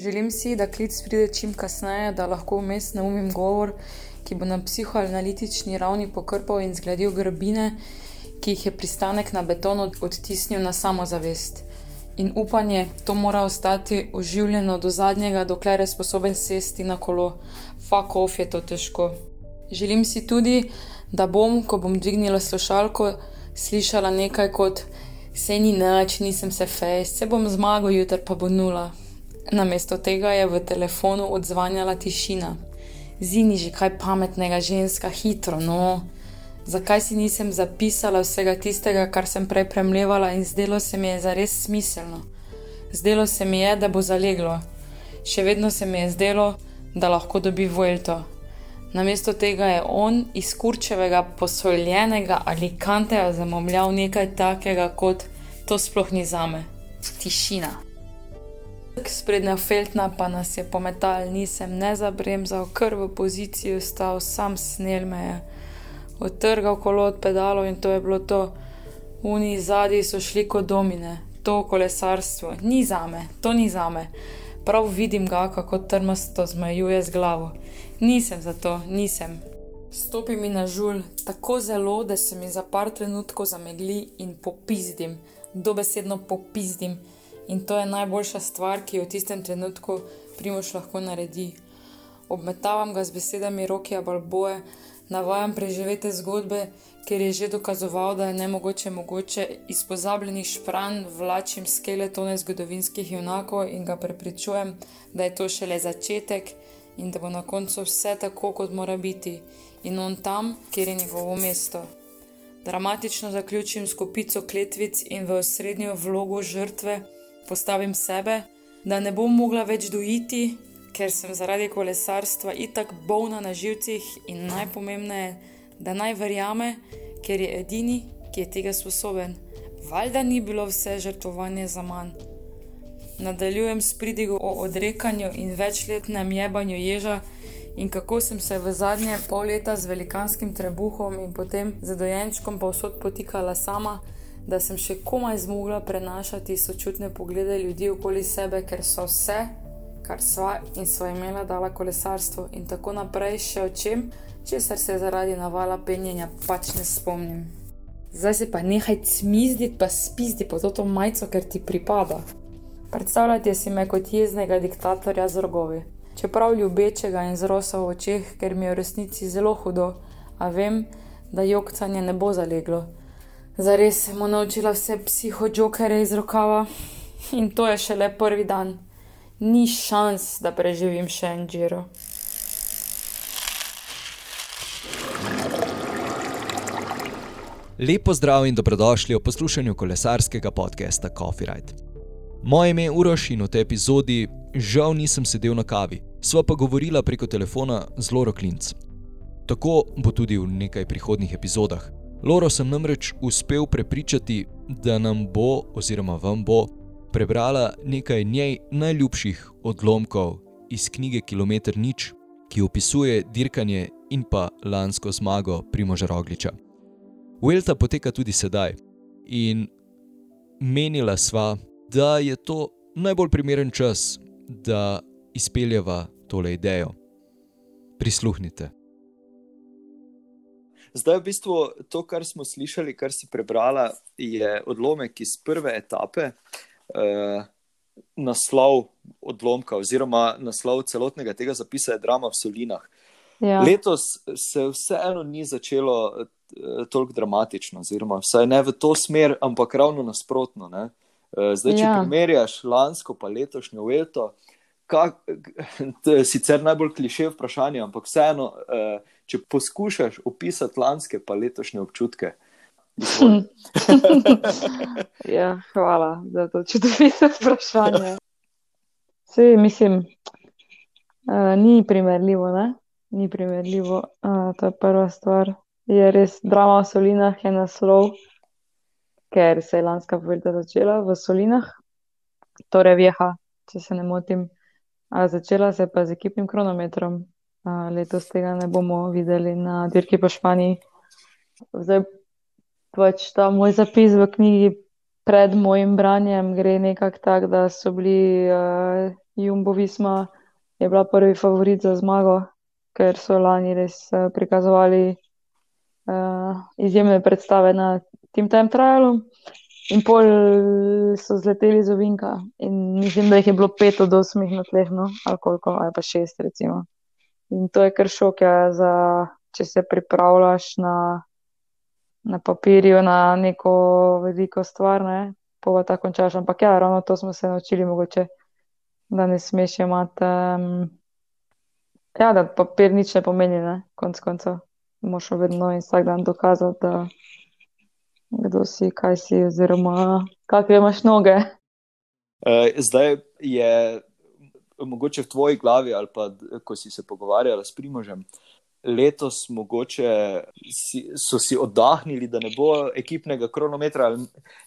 Želim si, da klic pride čim kasneje, da lahko vmes naumim govor, ki bo na psihoanalitični ravni pokrpal in zgradil grbine, ki jih je pristanek na betonu odtisnil na samozavest. In upanje, to mora ostati oživljeno do zadnjega, dokler je sposoben sesti na kolo. Fuck off je to težko. Želim si tudi, da bom, ko bom dvignila slušalko, slišala nekaj kot: Se ni nič, nisem se fejst, se bom zmagal, jutri pa bo nula. Namesto tega je v telefonu odzvanjala tišina. Zini že kaj pametnega, ženska, hitro, no. Zakaj si nisem zapisala vsega tistega, kar sem prej premljevala in zdelo se mi je zares smiselno? Zdelo se mi je, da bo zaleglo. Še vedno se mi je zdelo, da lahko dobi Vojto. Namesto tega je on iz kurčevega posoljenega ali kanteja zamomljal nekaj takega kot to sploh ni zame. Tišina. Sprednja feltna pa nas je pometal, nisem ne zabremzal, kar v poziciji stal, sam snel me je. Odtrgal kolo od pedalov in to je bilo to. Uni zadnji so šli kot domine, to kolesarstvo, ni zame, to ni zame. Prav vidim ga, kako trmasto zmajuje z glavo. Nisem za to, nisem. Stopi mi na žul, tako zelo, da se mi za par trenutkov zamegli in popizdim, dobesedno popizdim. In to je najboljša stvar, ki jo v tistem trenutku primoš lahko naredi. Obmetavam ga z besedami roke balboje, navajam preživete zgodbe, ker je že dokazoval, da je ne mogoče mogoče iz pozabljenih špran vlačim skeletone zgodovinskih junakov in ga prepričujem, da je to šele začetek in da bo na koncu vse tako, kot mora biti, in on tam, kjer je njegovo mesto. Dramatično zaključim s kopico kletvic in v osrednjo vlogo žrtve postavim sebe, da ne bom mogla več dojiti, ker sem zaradi kolesarstva itak bolna na živcih in najpomembneje, da naj verjame, ker je edini, ki je tega sposoben. Valjda ni bilo vse žrtvovanje za manj. Nadaljujem s pridigo o odrekanju in večletnem jebanju ježa in kako sem se v zadnje pol leta z velikanskim trebuhom in potem z dojenčkom povsod potikala sama, da sem še komaj zmogla prenašati sočutne poglede ljudi okoli sebe, ker so vse, kar sva in sva imela, dala kolesarstvo in tako naprej še o čem, česar se zaradi navala penjenja pač ne spomnim. Zdaj se pa nehaj cmizditi, pa spizdi po to majico, ker ti pripada. Predstavljajte si me kot jeznega diktatorja z rogovi. Čeprav ljubečega in z rosa v očeh, ker mi je v resnici zelo hudo, a vem, da jokcanje ne bo zaleglo. Zares sem mu naučila vse psihodžokere iz rokava in to je šele prvi dan. Ni šans, da preživim še en džiro. Lepo zdrav in dobrodošli v poslušanju kolesarskega podcasta Coffee Ride. Moje ime je Uroš in v tej epizodi žal nisem sedel na kavi, sva pa govorila preko telefona z Loro Klinc. Tako bo tudi v nekaj prihodnih epizodah. Loro sem namreč uspel prepričati, da nam bo, oziroma vam bo, prebrala nekaj njej najljubših odlomkov iz knjige Kilometr nič, ki opisuje dirkanje in pa lansko zmago Primoža Rogliča. Vuelta poteka tudi sedaj in menila sva, da je to najbolj primeren čas, da izpeljeva tole idejo. Prisluhnite. Zdaj, v bistvu, to, kar smo slišali, kar si prebrala, je odlomek iz prve etape, eh, naslov odlomka, oziroma naslov celotnega tega zapisa je Drama v Solinah. Ja. Letos se vseeno ni začelo eh, toliko dramatično, oziroma vsaj ne v to smer, ampak ravno nasprotno. Ne? Eh, zdaj, če ja. primerjaš lansko pa letošnjo leto, kak, to je sicer najbolj kliše vprašanje, ampak vseeno, eh, če poskušaš opisati lanske pa letošnje občutke. ja, hvala za to čudovito vprašanje. Vse, mislim, uh, ni primerljivo. Ne? Ni primerljivo. Uh, to je prva stvar. Je res drama v solinah, je naslov ker se je lanska vrta začela v Solinah, torej Vjeha, če se ne motim. A začela se pa z ekipnim kronometrom. A letos tega ne bomo videli na dirki po Španiji. Zdaj pač ta moj zapis v knjigi pred mojim branjem gre nekako tako, da so bili uh, Jumbo Visma je bila prvi favorit za zmago, ker so lani res uh, prikazovali uh, izjemne predstave na tem time trialu. In pol so zleteli z ovinka, in mislim, da jih je bilo pet od osmih na tleh, no, ali koliko, ali pa šest, recimo. In to je kar šok, ja, za, če se pripravljaš na, na papirju na neko veliko stvar, ne, pa pa tako končaš. Ampak ja, ravno to smo se naučili, mogoče, da ne smeš imati. Um, ja, da papir nič ne pomeni, konc koncev. Moš vedno in vsak dan dokazati, da kdo si, kaj si, oziroma kakšne imaš noge. Uh, zdaj je mogoče v tvoji glavi, ali pa ko si se pogovarjala s Primožem, letos mogoče si, so si oddahnili, da ne bo ekipnega kronometra,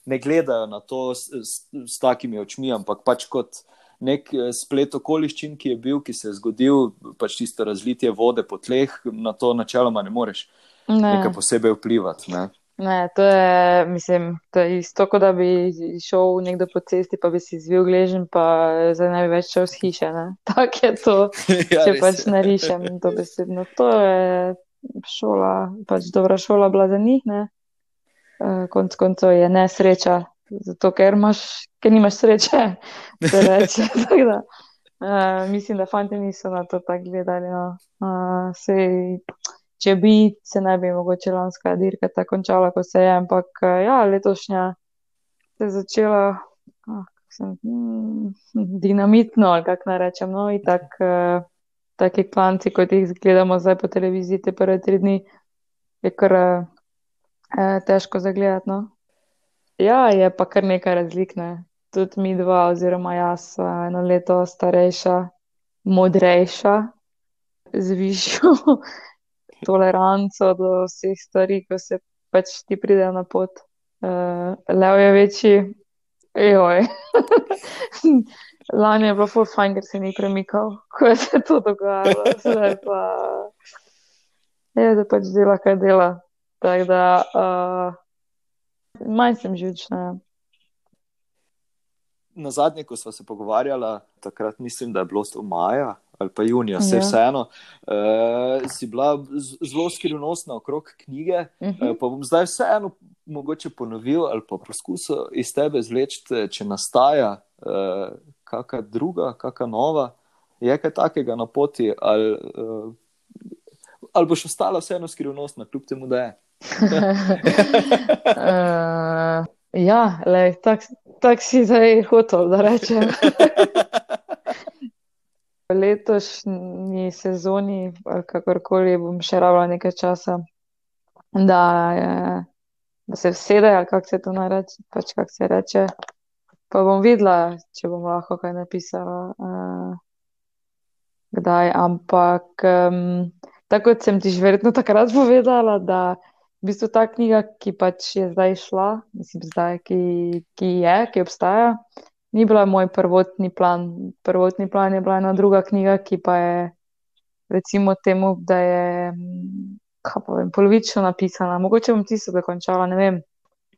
ne gledajo na to s, s, s takimi očmi, ampak pač kot nek eh, splet okoliščin, ki je bil, ki se je zgodil, pač tisto razlitje vode po tleh, na to načeloma ne moreš ne. nekaj posebej vplivati. Ne? Ne, to je, mislim, to je isto, kot da bi šel nekdo po cesti, pa bi si zvil gležen, pa zdaj ne bi več šel z hiše. Tako je to, ja, če pač narišem to besedno. To je šola, pač dobra šola bila za njih. Ne? Eh, konc koncev je nesreča, zato ker, imaš, ker nimaš sreče, da reče. da, uh, mislim, da fanti niso na to tako gledali. No. Uh, sej, če bi se ne bi mogoče lanska dirka tako končala, kot se je, ampak eh, ja, letošnja se je začela oh, sem, hm, dinamitno, ali kako naj rečem, no, in tak, uh, taki klanci, kot jih gledamo zdaj po televiziji, te prve tri dni, je kar uh, težko zagledati. No. Ja, je pa kar nekaj razlikne. Tudi mi dva, oziroma jaz, eno leto starejša, modrejša, z višjo toleranco do vseh stvari, ko se pač ti pride na pot. Uh, Lev je večji, joj. Lani je bilo full fajn, ker se ni premikal, ko je se to dogajalo. Zdaj pa je, da pač dela, kaj dela. Tako da uh, manj sem živčna. Na zadnje, ko smo se pogovarjali, takrat mislim, da je bilo to v maju ali pa junija, vse ja. vseeno, uh, si bila zelo skrivnostna okrog knjige. Uh -huh. uh, pa bom zdaj vseeno mogoče ponovil ali pa poskusil iz tebe izvleči, če nastaja uh, kakšna druga, kakšna nova, je kaj takega na poti, ali, uh, ali boš ostala vseeno skrivnostna, kljub temu, da je. uh... Ja, tako tak si zdaj hotel, da rečem. Letošnji sezoni, ali kakorkoli, bom še rabila nekaj časa, da, je, da se vsede, ali kako se to nareče, pač kako se reče. Pa bom videla, če bom lahko kaj napisala, uh, kdaj. Ampak, um, tako kot sem ti že verjetno takrat povedala, da v bistvu ta knjiga, ki pač je zdaj šla, mislim, zdaj, ki, ki je, ki obstaja, ni bila moj prvotni plan. Prvotni plan je bila ena druga knjiga, ki pa je, recimo, temu, da je vem, polovično napisana. Mogoče bom tisto dokončala, ne vem.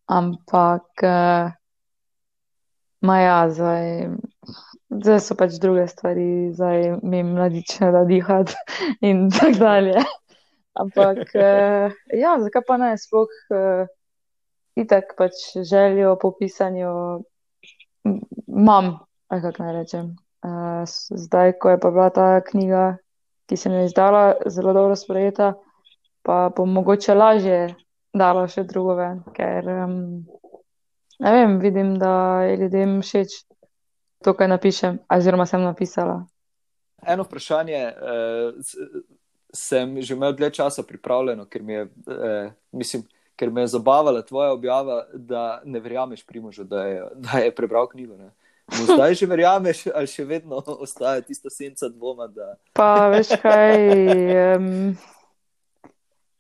Ampak, uh, maja, zdaj, zdaj so pač druge stvari, zdaj mi mladiče da dihati in tako dalje. Ampak, uh, ja, zakaj pa ne, sploh uh, itak pač željo po pisanju imam, kako naj rečem. Uh, zdaj, ko je pa bila ta knjiga, ki se mi je izdala, zelo dobro sprejeta, pa bom mogoče lažje dala še drugo ven, ker um, ne vem, vidim, da je ljudem všeč to, kaj napišem, oziroma sem napisala. Eno vprašanje. Uh, sem že imel dlje časa pripravljeno, ker, je, eh, mislim, ker me je zabavala tvoja objava, da ne verjameš primožu, da je, da je prebral knjigo. Ne? Zdaj že verjameš, ali še vedno ostaja tista senca dvoma. Da... Pa veš kaj, um,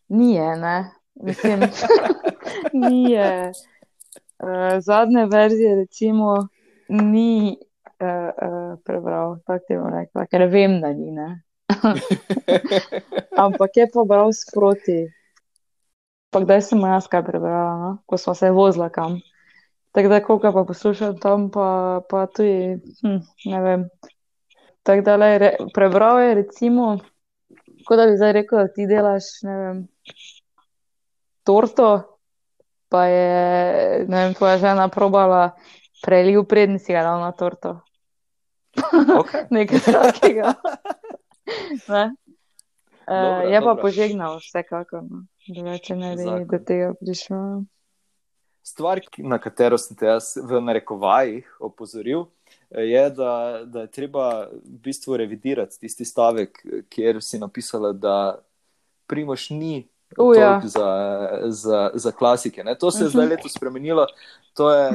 nije, ne. Mislim, nije. Uh, zadnje verzije, recimo, ni uh, uh, prebral, tako ti bom rekla, ker vem, da ni. Ampak je pa bral sproti. Pa kdaj sem jaz kaj prebrala, no? ko smo se vozila kam. Tako da, koliko pa poslušam tam, pa, pa tudi, hm, ne vem. Tako da le re, prebral je, recimo, kot da bi zdaj rekel, da ti delaš, ne vem, torto, pa je, ne vem, tvoja žena probala preliv, prednji si ga dal na torto. Okay. Nekaj takega. ne? Dobro, Uh, je pa dobro. požegnal, vsekakor. No. Drugače ne bi do tega prišlo. Stvar, na katero sem te jaz v narekovajih opozoril, je, da, da je treba v bistvu revidirati tisti stavek, kjer si napisala, da Primoš ni U, ja. za, za, za klasike. Ne? To se je Mhm. zdaj letos spremenilo. To je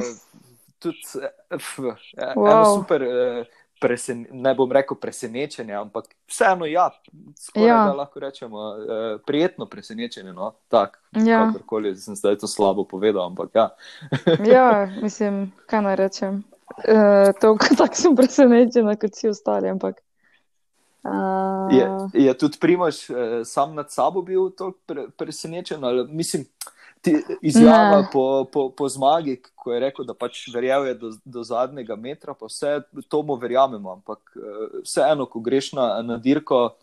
tudi eh, f, eh, eno Wow. super. eh, Presen, ne bom rekel presenečenje, ampak vseeno, ja, skoraj Ja. da lahko rečemo, eh, prijetno presenečenje. No? Tak, Ja. kakorkoli, sem zdaj to slabo povedal, ampak ja. Ja, mislim, kaj naj rečem. Uh, to, tako sem presenečena, kot vsi ostali, ampak. Uh, Je, je tudi Primož eh, sam nad sabo bil toliko pre, presenečen? Ali, mislim, ti, izjava Ne. po, po, po zmagi, ko je rekel, da pač verjel je do, do zadnjega metra, pa vse to mu verjamemo, ampak eh, vseeno, ko greš na, na dirko.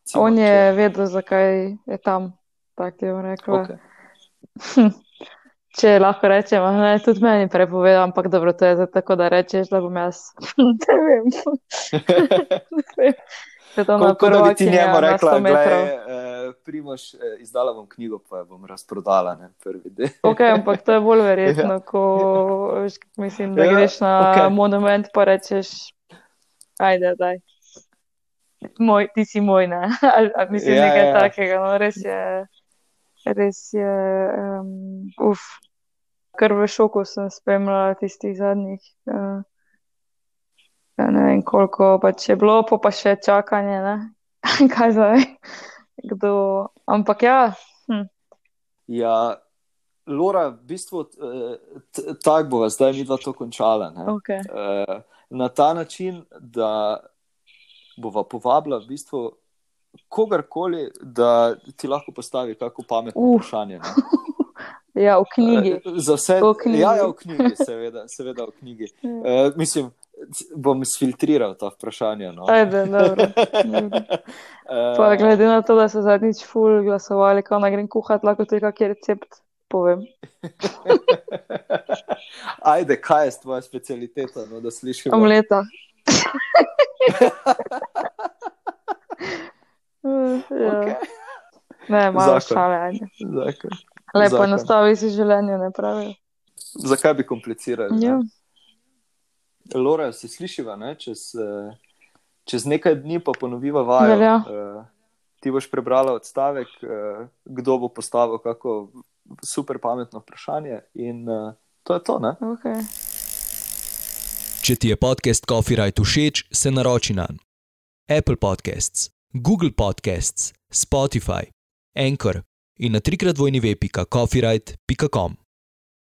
recimo, on če- je vedel, zakaj je tam. Tako je rekla. Okej. Če lahko rečem, ne, tudi meni prepovedal, ampak dobro, to je tako, da rečeš, da bom jaz. ne vem. Ne vem. Kot da bi ti prvakinja njemu rekla, 100 metrov. da Primož, eh, izdala bom knjigo, pa jo bom razprodala. Ne, prvi del. Ok, ampak to je bolj verjetno, ko veš, mislim, da Ja, greš na okej. monument, pa rečeš, ajde, daj. Moj, ti si moj, ne? Ali, ali mislim, Ja, nekaj ja, ja. takega, no, res je, res je, um, uf, kar v šoku sem spremljala tistih zadnjih, uh, ja, ne vem koliko pač je bilo, pa pa še čakanje, ne? Kaj zdaj? Kdo? Ampak ja, hm, Ja, Lora, v bistvu tako bova zdaj mi dva to končala. Ne? ok. Eh, Na ta način, da bova povabila v bistvu kogarkoli, da ti lahko postavi kako pametno Uf. vprašanje. ne. Ja, v knjigi. Eh, Za vse, V knjigi. ja, ja, v knjigi, seveda, seveda v knjigi. Eh, mislim, bom sfiltriral ta vprašanja. No. Ajde, dobro. dobro. Eh, Pa glede na to, da so zadnjič ful glasovali, kako naj grem kuhati, lahko ti kakšen recept povem. Ajde, kaj je tvoja specialiteta, no, da slišimo? Omleta. Ja. Okay. Ne, malo šale. Lepo Zakon. nastavi si življenje, ne pravijo. Zakaj bi komplicirali? ne? Ja. Lora, se slišiva, ne? Čez, eh, čez nekaj dni pa ponoviva vajo. Velja. Eh, Ti boš prebrala odstavek, eh, kdo bo postavil kako super pametno vprašanje, in uh, to je to. Ne? Okay. Če ti je podcast Copyright všeč, se naroči na Apple Podcasts, Google Podcasts, Spotify, Anchor in na trikrat vojni web.copyright.com.